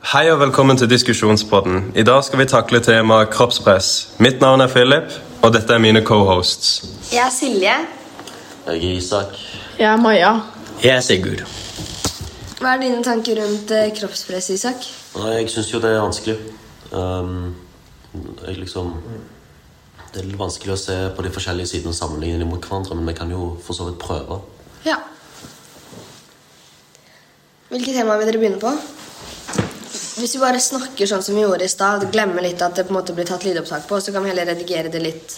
Hei og velkommen til diskusjonspodden. I dag skal vi takle temaet kroppspress. Mitt navn er Philip, og dette er mine co-hosts. Jeg er Silje. Jeg er Isak. Jeg er Maja. Jeg er Sigurd. Hva er dine tanker rundt eh, kroppspress, Isak? Jeg syns jo det er vanskelig. Um, jeg liksom Det er litt vanskelig å se på de forskjellige sidene og sammenligne dem mot hverandre, men vi kan jo for så vidt prøve. Ja. Hvilke tema vil dere begynne på? Hvis vi bare snakker sånn som vi gjorde i stad, glemmer litt at det på en måte blir tatt lydopptak på, så kan vi heller redigere det litt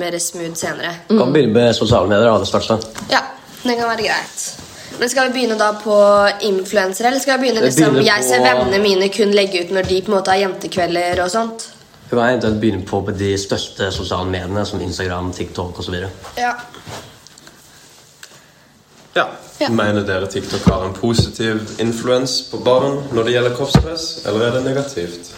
mer smooth senere. Kan begynne med sosiale medier. det største. Ja, det kan være greit. Men skal vi begynne da på influensere, eller skal vi begynne liksom på... Jeg ser vennene mine kun legge ut når de på en måte har jentekvelder og sånt? Vi eventuelt begynne på de største sosiale mediene, som Instagram, TikTok osv. Ja. Ja. Ja. Mener dere TikTok har en positiv influens på barn når det gjelder kroppspress, eller er det negativt?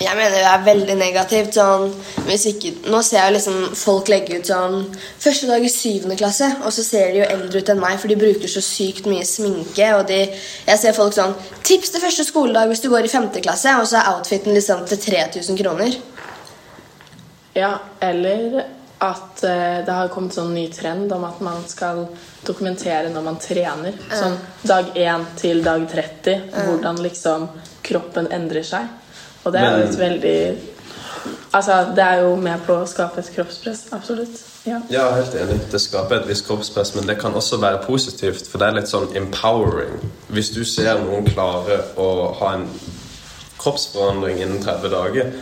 Jeg mener det er veldig negativt. Sånn, hvis ikke, nå ser jeg liksom folk legge ut sånn Første dag i syvende klasse, og så ser de jo eldre ut enn meg, for de bruker så sykt mye sminke. Og de, jeg ser folk sånn Tips til første skoledag hvis du går i femte klasse, og så er outfiten liksom til 3000 kroner. Ja, eller at eh, det har kommet sånn ny trend om at man skal dokumentere når man trener. Sånn dag 1 til dag 30. Hvordan liksom kroppen endrer seg. Og det er jo et veldig Altså, det er jo med på å skape et kroppspress. Absolutt. Ja. Ja, helt enig. Det skaper et visst kroppspress, men det kan også være positivt, for det er litt sånn empowering. Hvis du ser noen klare å ha en kroppsforandring innen 30 dager,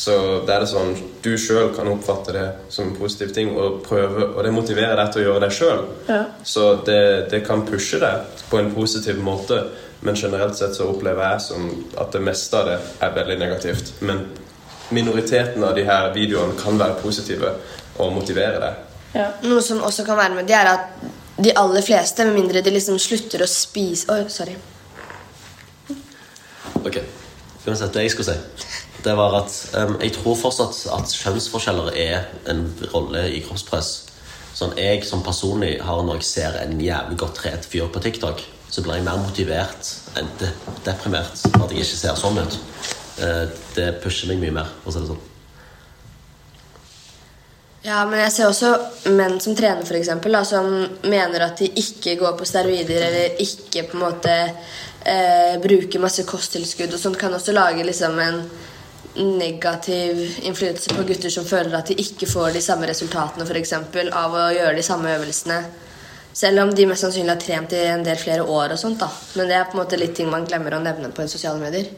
så det er det sånn du sjøl kan oppfatte det som en positiv ting, og prøve, og det motiverer deg til å gjøre det sjøl. Ja. Så det, det kan pushe deg på en positiv måte, men generelt sett så opplever jeg som at det meste av det er veldig negativt. Men minoriteten av de her videoene kan være positive og motivere deg. ja. Noe som også kan være med, det er at de aller fleste, med mindre de liksom slutter å spise Oi, sorry. Ok, Uansett, det jeg skulle si, det var at um, jeg tror fortsatt at kjønnsforskjeller er en rolle i kroppspress. Sånn, jeg som personlig har Når jeg ser en jævlig godt trent fyr på TikTok, så blir jeg mer motivert enn de deprimert for at jeg ikke ser sånn ut. Uh, det pusher meg mye mer, for å si det sånn. Ja, men jeg ser også menn som trener, for eksempel, da, som mener at de ikke går på steroider eller ikke på en måte eh, bruker masse kosttilskudd og sånt, kan også lage liksom en negativ innflytelse på gutter som føler at de ikke får de samme resultatene for eksempel, av å gjøre de samme øvelsene. Selv om de mest sannsynlig har trent i en del flere år. og sånt da. Men det er på en måte litt ting man glemmer å nevne på sosiale medier.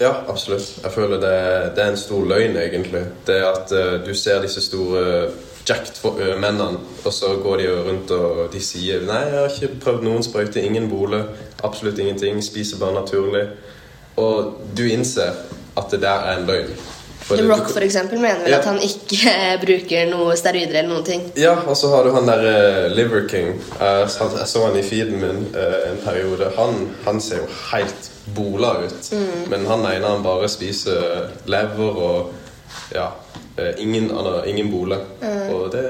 Ja, absolutt. Jeg føler det, det er en stor løgn, egentlig. Det at uh, du ser disse store jacked for mennene, og så går de jo rundt og de sier Nei, jeg har ikke prøvd noen sprøyte, ingen bole, absolutt ingenting, spiser bare naturlig. Og du innser at det der er en løgn. For The Rock for eksempel, mener vel Ja. at han ikke bruker noe steroider eller noen ting. Ja, og så har du han der uh, Liver King. Uh, jeg så han i feeden min uh, en periode. Han, han ser jo helt bola ut. Men han ene han bare spiser lever og ja, eh, ingen, annen- ingen bole. Og det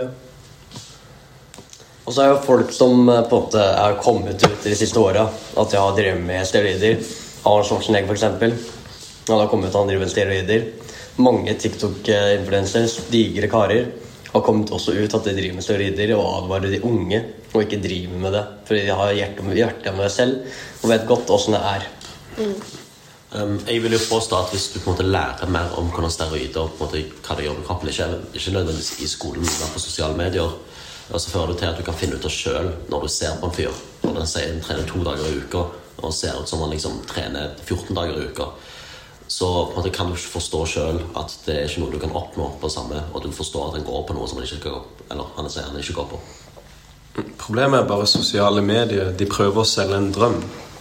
Og så er jo folk som eh, på en måte er kommet ut de siste åra, at de har drevet med steroider. Arnold Schwarzenegger, for eksempel. Han har kommet ut han driver med steroider. Mange TikTok-influencers, digre karer, har kommet også ut at de driver med steroider og advarer de unge og ikke driver med det. Fordi de har hjerte med, hjerte med det selv og vet godt åssen det er. Um, jeg vil jo påstå at hvis du på en måte lærer mer om hvordan steroider og på en måte hva det gjør med kroppen, ikke, ikke nødvendigvis i skolen, men på sosiale medier, og så fører det til at du kan finne ut av sjøl når du ser på en fyr. Og den sier den trener to dager i uka og ser ut som han liksom trener 14 dager i uka. Så kan du ikke forstå sjøl at det er ikke noe du kan oppnå på samme, og du forstår at han går på noe som han ikke skal gå Eller han sier han ikke går på. Problemet er bare sosiale medier. De prøver å selge en drøm.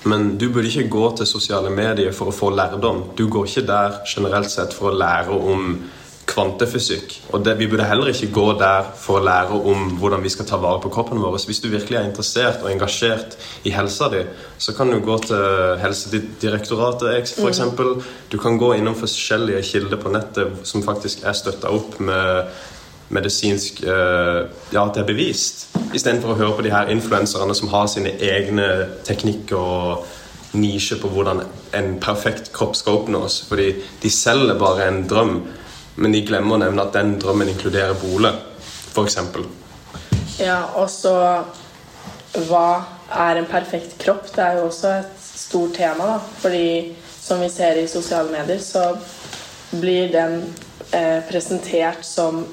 Men du burde ikke gå til sosiale medier for å få lærdom. Du går ikke der generelt sett for å lære om kvantefysikk. Og det, vi burde heller ikke gå der for å lære om hvordan vi skal ta vare på kroppen vår. Hvis du virkelig er interessert og engasjert i helsa di, så kan du gå til Helsedirektoratet f.eks. Du kan gå innom forskjellige kilder på nettet som faktisk er støtta opp med medisinsk uh, Ja, at det er bevist. Istedenfor å høre på de her influenserne som har sine egne teknikker og nisje på hvordan en perfekt kropp skal oppnås. Fordi de selger bare en drøm, men de glemmer å nevne at den drømmen inkluderer bolig, f.eks. Ja, og så Hva er en perfekt kropp? Det er jo også et stort tema, da. Fordi som vi ser i sosiale medier, så blir den eh, presentert som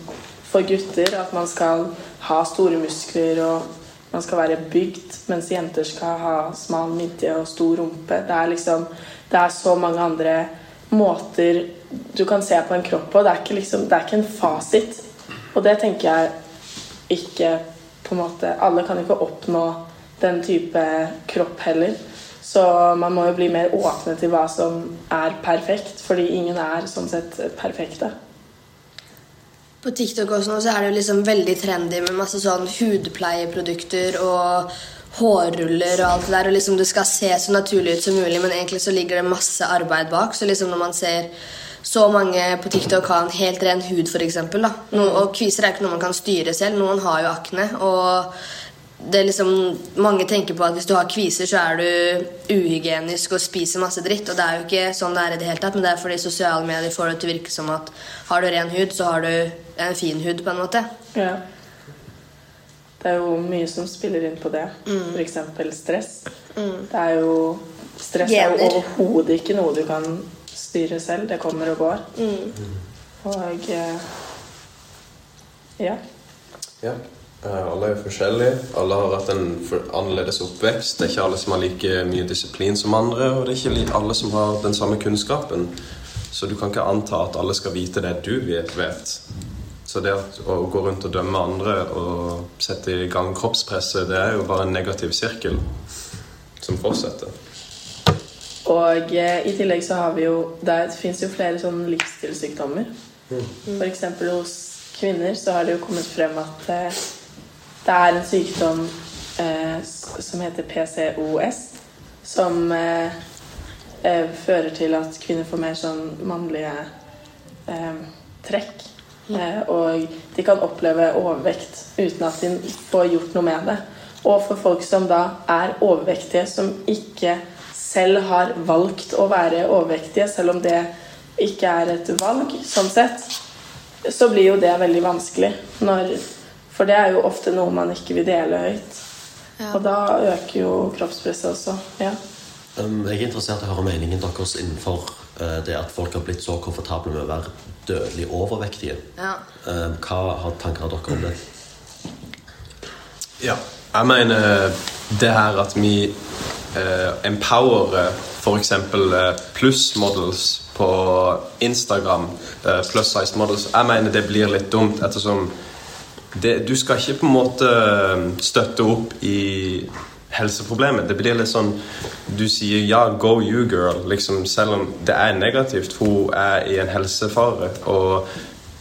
for gutter at man skal ha store muskler og man skal være bygd, mens jenter skal ha smal midje og stor rumpe. Det er liksom Det er så mange andre måter du kan se på en kropp på. Det er ikke, liksom, det er ikke en fasit. Og det tenker jeg ikke på en måte Alle kan ikke oppnå den type kropp heller. Så man må jo bli mer åpne til hva som er perfekt, fordi ingen er sånn sett perfekte. På TikTok også nå så er det jo liksom veldig trendy med masse sånn hudpleieprodukter og hårruller og alt det der. Og liksom det skal se så naturlig ut som mulig, men egentlig så ligger det masse arbeid bak. Så liksom når man ser så mange på TikTok har en helt ren hud, f.eks. No, og kviser er ikke noe man kan styre selv. Noen har jo akne. og det er liksom, Mange tenker på at hvis du har kviser, så er du uhygienisk og spiser masse dritt. Og det er jo ikke sånn det er i det hele tatt, men det er fordi sosiale medier får det til å virke som at har du ren hud, så har du en fin hud, på en måte. Ja. Det er jo mye som spiller inn på det. Mm. F.eks. stress. Det er jo Stress er jo Gener. overhodet ikke noe du kan styre selv. Det kommer og går. Mm. Og eh, ja. Ja. eh, Alle er forskjellige. Alle har hatt en annerledes oppvekst. Det er ikke alle som har like mye disiplin som andre, og det er ikke alle som har den samme kunnskapen. Så du kan ikke anta at alle skal vite det du vet. vet. Så det å gå rundt og dømme andre og sette i gang kroppspresset, det er jo bare en negativ sirkel som fortsetter. Og eh, i tillegg så har vi jo Det fins jo flere sånne livsstilssykdommer. For eksempel hos kvinner så har det jo kommet frem at eh, det er en sykdom eh, som heter PCOS, som eh, eh, fører til at kvinner får mer sånn mannlige eh, trekk. Eh, og de kan oppleve overvekt uten at de får gjort noe med det. Og for folk som da er overvektige, som ikke selv har valgt å være overvektige, selv om det ikke er et valg, sånn sett, så blir jo det veldig vanskelig. Når, for det er jo ofte noe man ikke vil dele høyt. Og da øker jo kroppspresset også. Ja. Um, jeg er interessert i å høre meningen deres innenfor eh, det at folk har blitt så komfortable med å være dødelig overvektige. Ja. Um, hva har tanker dere om det? Ja. Jeg mener det her at vi eh, empowere f.eks. Eh, pluss-models på Instagram, eh, plus size models, jeg mener det blir litt dumt ettersom det, du skal ikke på en måte eh, støtte opp i helseproblemet. Det blir litt sånn Du sier 'ja, go you, girl', liksom, selv om det er negativt. Hun er i en helsefare. Og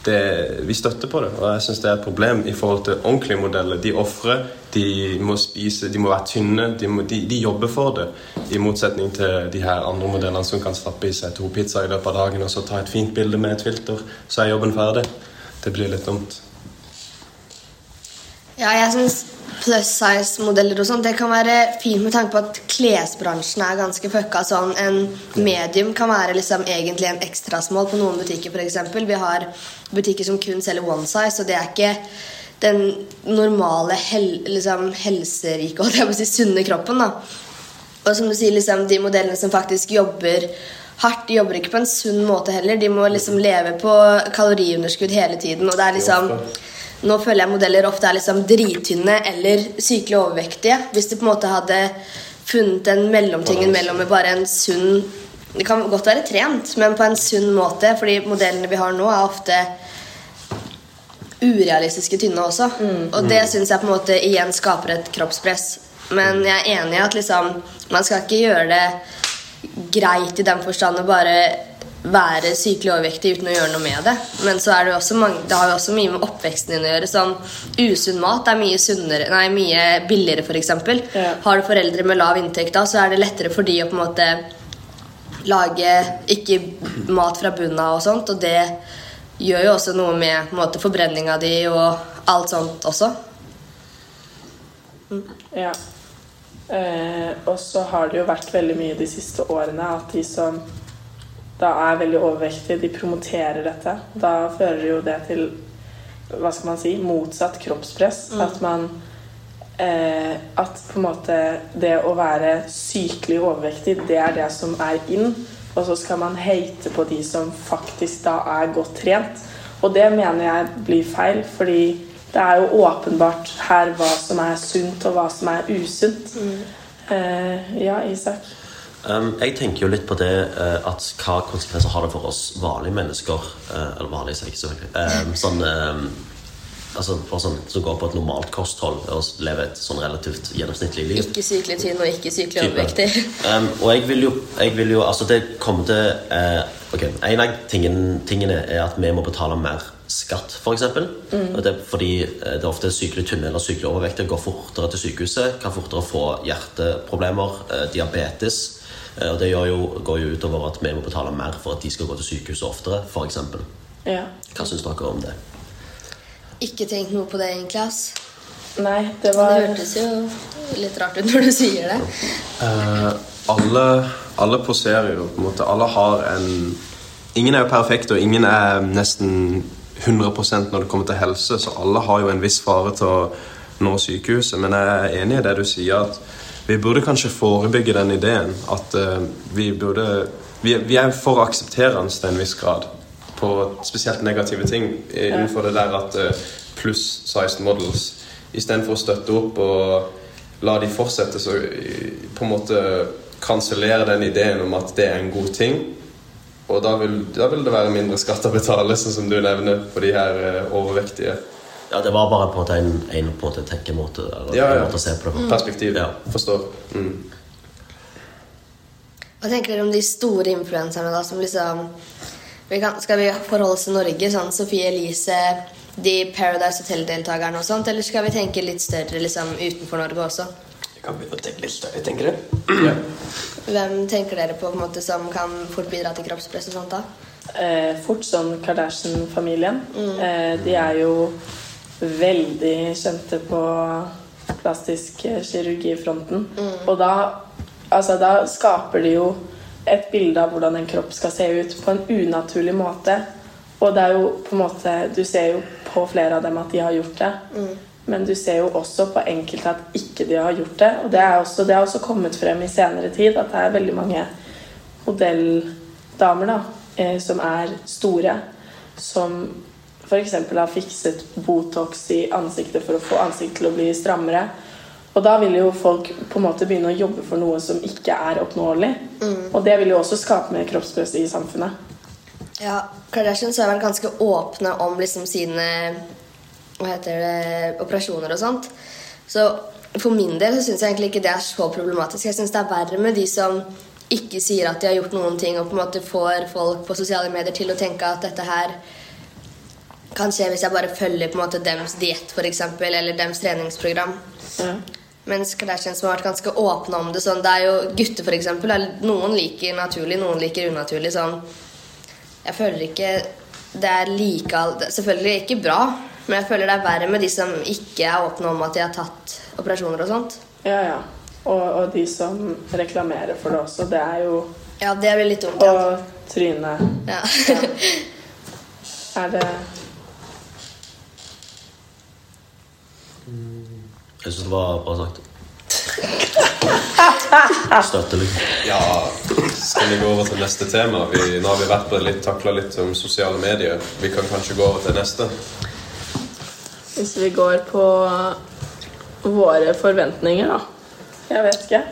det, vi støtter på det. Og jeg syns det er et problem i forhold til ordentlige modeller. De ofrer, de må spise, de må være tynne, de, må, de, de jobber for det. I motsetning til de her andre modellene som kan stappe i seg to pizzaer i løpet av dagen og så ta et fint bilde med et filter, så er jobben ferdig. Det blir litt dumt. Ja, jeg syns plus size-modeller og sånt, det kan være fint med tanke på at klesbransjen er ganske fucka. Sånn, en medium kan være liksom egentlig en ekstra small på noen butikker, f.eks. Vi har butikker som kun selger one size, og det er ikke den normale hel, liksom, helserike, holdt jeg på å si, sunne kroppen. da. Og som du sier, liksom, de modellene som faktisk jobber hardt, de jobber ikke på en sunn måte heller. De må liksom leve på kaloriunderskudd hele tiden. Og det er liksom Nå føler jeg modeller ofte er liksom drittynne eller sykelig overvektige. Hvis de på en måte hadde funnet en mellomtingen mellom med bare en sunn Det kan godt være trent, men på en sunn måte. Fordi modellene vi har nå, er ofte urealistiske tynne også. Og det syns jeg på en måte igjen skaper et kroppspress. Men jeg er enig i at liksom, man skal ikke gjøre det greit i den forstand å bare være sykelig overvektig uten å gjøre noe med det. Men så er det, også mange, det har jo også mye med oppveksten din å gjøre. Sånn, usunn mat er mye, sunnere, nei, mye billigere, f.eks. Ja. Har du foreldre med lav inntekt, da, så er det lettere for de å på en måte lage ikke mat fra bunnen av og sånt. Og det gjør jo også noe med måte, forbrenninga di og alt sånt også. Ja. Eh, og så har det jo vært veldig mye de siste årene at de som da er veldig overvektige, de promoterer dette. Da fører jo det til hva skal man si, motsatt kroppspress. At man eh, At på en måte det å være sykelig overvektig, det er det som er inn. Og så skal man hate på de som faktisk da er godt trent. Og det mener jeg blir feil, fordi det er jo åpenbart her hva som er sunt, og hva som er usunt. Eh, ja, Isak? Um, jeg tenker jo litt på det uh, at hva konsekvenser har det for oss vanlige mennesker Uh, Eller vanlige, jeg ikke selvfølgelig. Um, sånn, um, altså for sånn, som går på et normalt kosthold og lever et sånn relativt gjennomsnittlig liv. Ikke sykelig tynn og ikke sykelig overvektig. Um, og jeg vil jo, jeg vil jo Altså, det kommer til uh, Ok, En av tingen, tingene er at vi må betale mer skatt, f.eks. Det er fordi det er ofte sykelig tynne eller sykelig overvektige går fortere til sykehuset, kan fortere få hjerteproblemer, diabetes. Eh, og det gjør jo, går jo utover at vi må betale mer for at de skal gå til sykehuset oftere, f.eks. Ja. Hva syns dere om det? Ikke tenkt noe på det, egentlig. ass. Nei, det var Det hørtes jo litt rart ut når du sier det. Uh, alle, alle poserer jo på en måte. Alle har en Ingen er jo perfekte, og ingen er nesten 100% når det kommer til helse, så alle har jo en viss fare til å nå sykehuset. Men jeg er enig i det du sier, at vi burde kanskje forebygge den ideen. At uh, vi burde vi, vi er for aksepterende til en viss grad på spesielt negative ting eh, innenfor det der at uh, pluss-sized models istedenfor å støtte opp og la de fortsette, så på en måte kansellere den ideen om at det er en god ting. Og da vil, da vil det være mindre skatt å betale, sånn som du nevner, for de her overvektige. Ja, Det var bare på en måte en, en på en måte tenkemåte. Eller Ja, ja. en måte å se på det Mm. Perspektiv. Ja. Forstår. Mm. Hva tenker dere om de store influenserne, da, som liksom vi kan, Skal vi forholde oss til Norge, sånn Sofie Elise, de Paradise Hotel-deltakerne og sånt, eller skal vi tenke litt større liksom utenfor Norge også? Jeg kan begynne å tenke litt større, tenker jeg. Ja. Hvem tenker dere på, på en måte, som kan fort bidra til kroppspress og sånt? da? eh, fort sånn Kardashian-familien. Eh, de er jo veldig kjente på plastisk kirurgifronten. kirurgifronten. Og da, altså, da skaper de jo et bilde av hvordan en kropp skal se ut på en unaturlig måte. Og det er jo på en måte Du ser jo på flere av dem at de har gjort det. Men du ser jo også på enkelte at ikke de har gjort det. Og det, er også, det har også kommet frem i senere tid at det er veldig mange modelldamer da, eh, som er store, som f.eks. har fikset Botox i ansiktet for å få ansiktet til å bli strammere. Og da vil jo folk på en måte begynne å jobbe for noe som ikke er oppnåelig. Og det vil jo også skape mer kroppspress i samfunnet. Ja, Kardashians har vært ganske åpne om liksom sine hva heter det, operasjoner og sånt. Så for min del så syns jeg egentlig ikke det er så problematisk. Jeg syns det er verre med de som ikke sier at de har gjort noen ting, og på en måte får folk på sosiale medier til å tenke at dette her kan skje hvis jeg bare følger på en måte dems diett eller dems treningsprogram. Ja. Mens Kardashians har vært ganske åpne om det. Sånn, det er jo gutter, er- Noen liker naturlig, noen liker unaturlig. Sånn. Jeg føler ikke det er like Selvfølgelig ikke bra, men jeg føler det er verre med de som ikke er åpne om at de har tatt operasjoner og sånt. Ja, ja. Og, og de som reklamerer for det også. Det er jo Ja, det blir litt. Ja. Og trynet Ja. er det Jeg syns det var bra sagt. Støtter liksom. Ja, skal vi gå over til neste tema? Vi, nå har vi vært på litt, takla litt om sosiale medier. Vi kan kanskje gå over til neste. Hvis vi går på våre forventninger, da. Jeg vet ikke.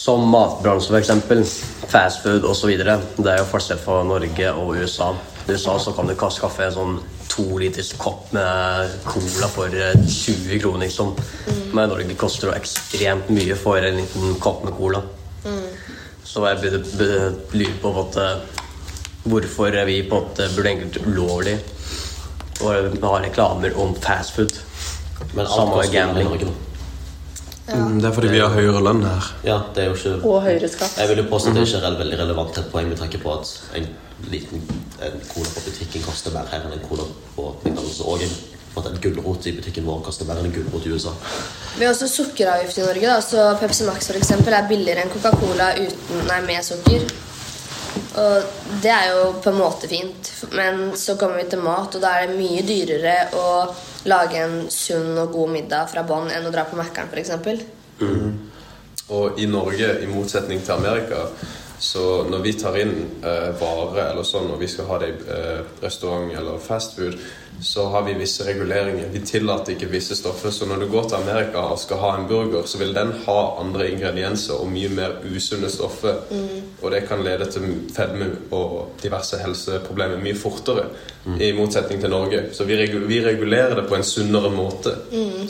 Som matbransje, for eksempel. Fastfood osv. Det er jo forskjell fra Norge og USA. I USA så kan du kaste kaffe en sånn liters kopp med cola for eh, 20 kroner, liksom. Men i Norge koster det ekstremt mye for en liten kopp med cola. Så jeg begynner be- lurer på på at, hvorfor vi på en måte burde egentlig ulovlig å ha reklamer om fastfood. Men alt koster gambling. i. Norge nå. Mm, Det er fordi vi har høyere lønn her. Ja, det er jo ikke Og høyere skatt. Jeg vil jo påstå at det ikke er veldig relevant til et poeng med tanke på at en liten en cola på butikken koster mer her enn en cola på McDonald's og en på en gulrot i butikken vår koster mer enn en gulrot i USA. Vi har også sukkeravgift i Norge, da, så Pepsi Max for eksempel, er billigere enn Coca-Cola uten, nei, med sukker. Og det er jo på en måte fint, men så kommer vi til mat, og da er det mye dyrere å lage en sunn og god middag fra bånn enn å dra på Mækkern f.eks. Og i Norge, i motsetning til Amerika, så når vi tar inn eh, varer eller sånn, og vi skal ha det i eh, restaurant eller fastfood, så har vi visse reguleringer. Vi tillater ikke visse stoffer. Så når du går til Amerika og skal ha en burger, så vil den ha andre ingredienser og mye mer usunne stoffer. Og det kan lede til fedme og diverse helseproblemer mye fortere, i motsetning til Norge. Så vi, regu vi regulerer det på en sunnere måte.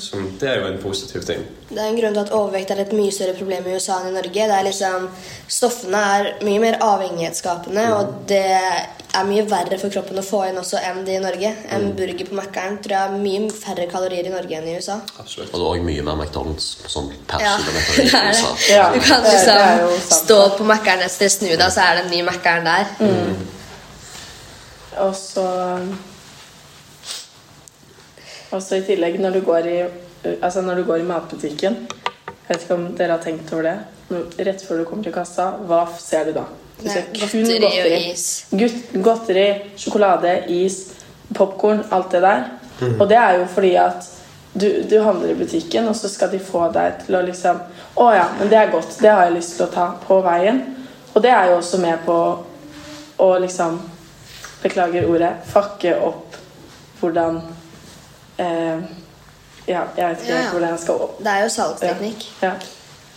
Så det er jo en positiv ting. Det er en grunn til at overvekt er et mye større problem i USA enn i Norge. Det er liksom, Stoffene er mye mer avhengighetsskapende, og det er mye verre for kroppen å få inn også enn det i Norge. En burger på Mækkern tror jeg har mye færre kalorier i Norge enn i USA. Absolutt. Og det er også mye mer McDonald's sånn per Ja, kilometer i det er USA. Ja, Du kan er liksom stå på Mækkern et sted, snu deg, så er det en ny Mækkern der. Og så Også i tillegg, når du går i Altså når du går i matbutikken Jeg vet ikke om dere har tenkt over det. Rett før du kommer til kassa, hva ser du da? Er godteri og is. Gutt, godteri, sjokolade, is, popkorn, alt det der. Og det er jo fordi at du, du handler i butikken, og så skal de få deg til å liksom Å ja, men det er godt. Det har jeg lyst til å ta på veien. Og det er jo også med på å liksom Beklager ordet. Fucke opp hvordan eh, Ja, jeg vet ikke Ja, ja. hvordan jeg skal opp. Det er jo salgsteknikk. Ja. Ja,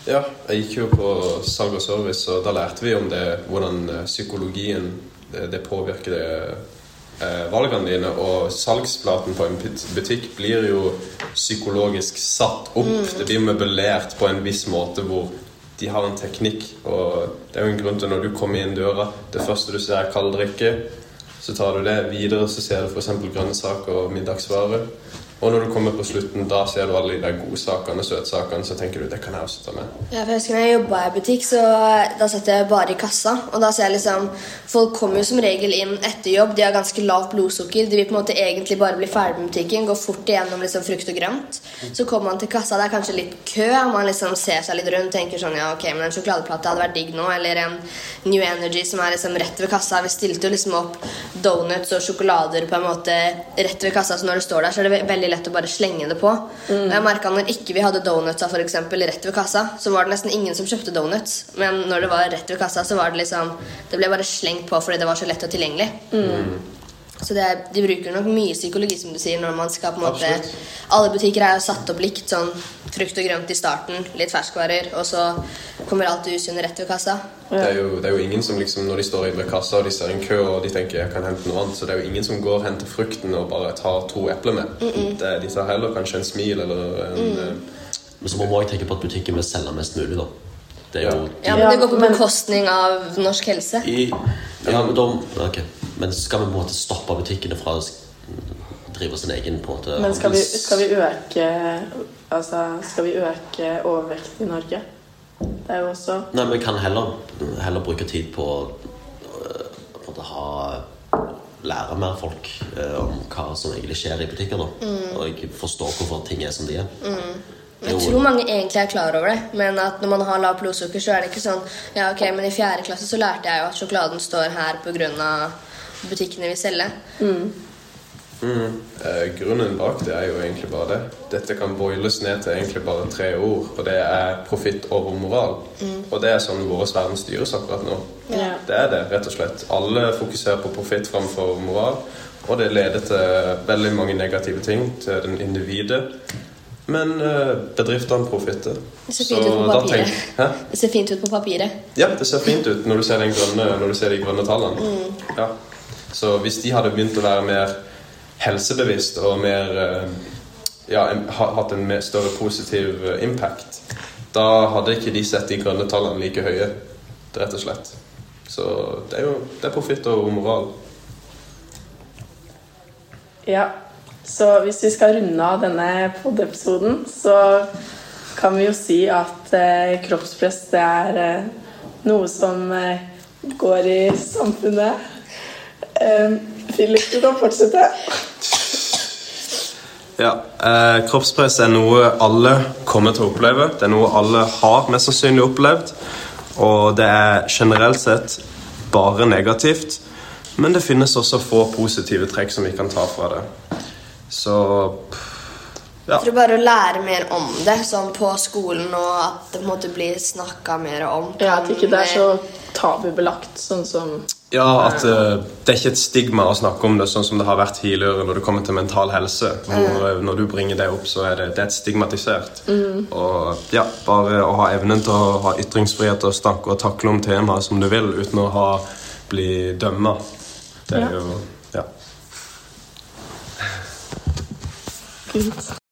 jeg gikk jo på salg og service, og da lærte vi om det, hvordan eh, psykologien det, det påvirker det, eh, valgene dine. Og salgsplaten på en butikk blir jo psykologisk satt opp. Det blir møblert på en viss måte hvor de har en teknikk. Og det er jo en grunn til når du kommer inn døra, det første du ser er kald drikke. Så tar du det videre, så ser du f.eks. grønnsaker og middagsvarer. Og når du kommer på slutten, da ser du alle de der godsakene, søtsakene, så tenker du det kan jeg også ta med. Ja, for jeg husker når jeg jobba i butikk, så da satt jeg bare i kassa. Og da ser jeg liksom Folk kommer jo som regel inn etter jobb. De har ganske lavt blodsukker. De vil på en måte egentlig bare bli ferdig med butikken. Gå fort igjennom liksom frukt og grønt. Så kommer man til kassa, det er kanskje litt kø. Man liksom ser seg litt rundt tenker sånn Ja, ok, men en sjokoladeplate hadde vært digg nå. Eller en New Energy som er liksom rett ved kassa. Vi stilte jo liksom opp donuts og sjokolader på en måte rett ved kassa, så når du står der, så er det ve- veldig lett å bare slenge det på. Og jeg merket når ikke vi hadde donutsa for eksempel, rett ved kassa, så var det nesten ingen som kjøpte donuts. Men når det var rett ved kassa, så var det liksom Det ble bare slengt på fordi det var så lett og tilgjengelig. Så det er, de bruker nok mye psykologi, som du sier, når man skal på en måte Absolutt. Alle butikker er jo satt opp likt. Sånn frukt og grønt i starten, litt ferskvarer, og så kommer alt det usunne rett ved kassa. Det er, jo, det er jo ingen som liksom, Når de står inne ved kassa og de ser en kø og de tenker jeg kan hente noe annet, så det er jo ingen som går og henter frukten og bare tar to epler med. Det, de tar heller kanskje en smil eller en eh, Men så må man tenke på at butikken vil selge mest mulig, da. Det er jo Ja, men det går på bekostning av norsk helse. I, ja, men, de, okay. men skal vi på en måte stoppe butikkene fra å drive sin egen på en måte Men skal vi, skal vi øke Altså, skal vi øke overvekt i Norge? Det er jo også Nei, men vi kan heller, heller bruke tid på å øh, på en måte ha Lære mer folk øh, om hva som egentlig skjer i butikker. da Og forstå hvorfor ting er som de er. Er Jeg tror mange egentlig er klar over det, men at når man har lavt blodsukker, så er det ikke sånn Ja, ok, men i fjerde klasse så lærte jeg jo at sjokoladen står her pga. butikkene vil selge. Eh, grunnen bak det er jo egentlig bare det. Dette kan boiles ned til egentlig bare tre ord, og det er profitt over moral. Og det er sånn vår verden styres akkurat nå. Ja. Det er det, rett og slett. Alle fokuserer på profitt framfor moral, og det leder til veldig mange negative ting til den individet. Men eh, bedriftene profitter. Det ser fint ut på papiret. tenk- Det ser fint ut på papiret. Ja, det ser fint ut når du ser, den grønne, når du ser de grønne tallene. Ja. Så hvis de hadde begynt å være mer helsebevisst og mer eh, ja, hatt en mer større positiv eh, impact, da hadde ikke de sett de grønne tallene like høye, rett og slett. Så det er jo det er profitt og moral. Ja. Så hvis vi skal runde av denne pod-episoden, så kan vi jo si at eh, kroppspress det er eh, noe som eh, går i samfunnet. Eh, Philip, du kan fortsette. Ja, eh, Kroppspress er noe alle kommer til å oppleve. Det er noe alle har mest sannsynlig opplevd. Og det er generelt sett bare negativt. Men det finnes også få positive trekk som vi kan ta fra det. Så ja. For bare å lære mer om det sånn på skolen, og at det på en måte blir snakka mer om. Ja, At ikke det er så tabubelagt, sånn som Ja, at uh, det er ikke et stigma å snakke om det, sånn som det har vært tidligere når det kommer til mental helse. Hvor mm. Når du bringer det opp, så er det, det er et stigmatisert. Og ja, bare å ha evnen til å ha ytringsfrihet og snakke og takle om temaet som du vil, uten å ha, bli dømma. Det er Ja. jo Ja. Fint.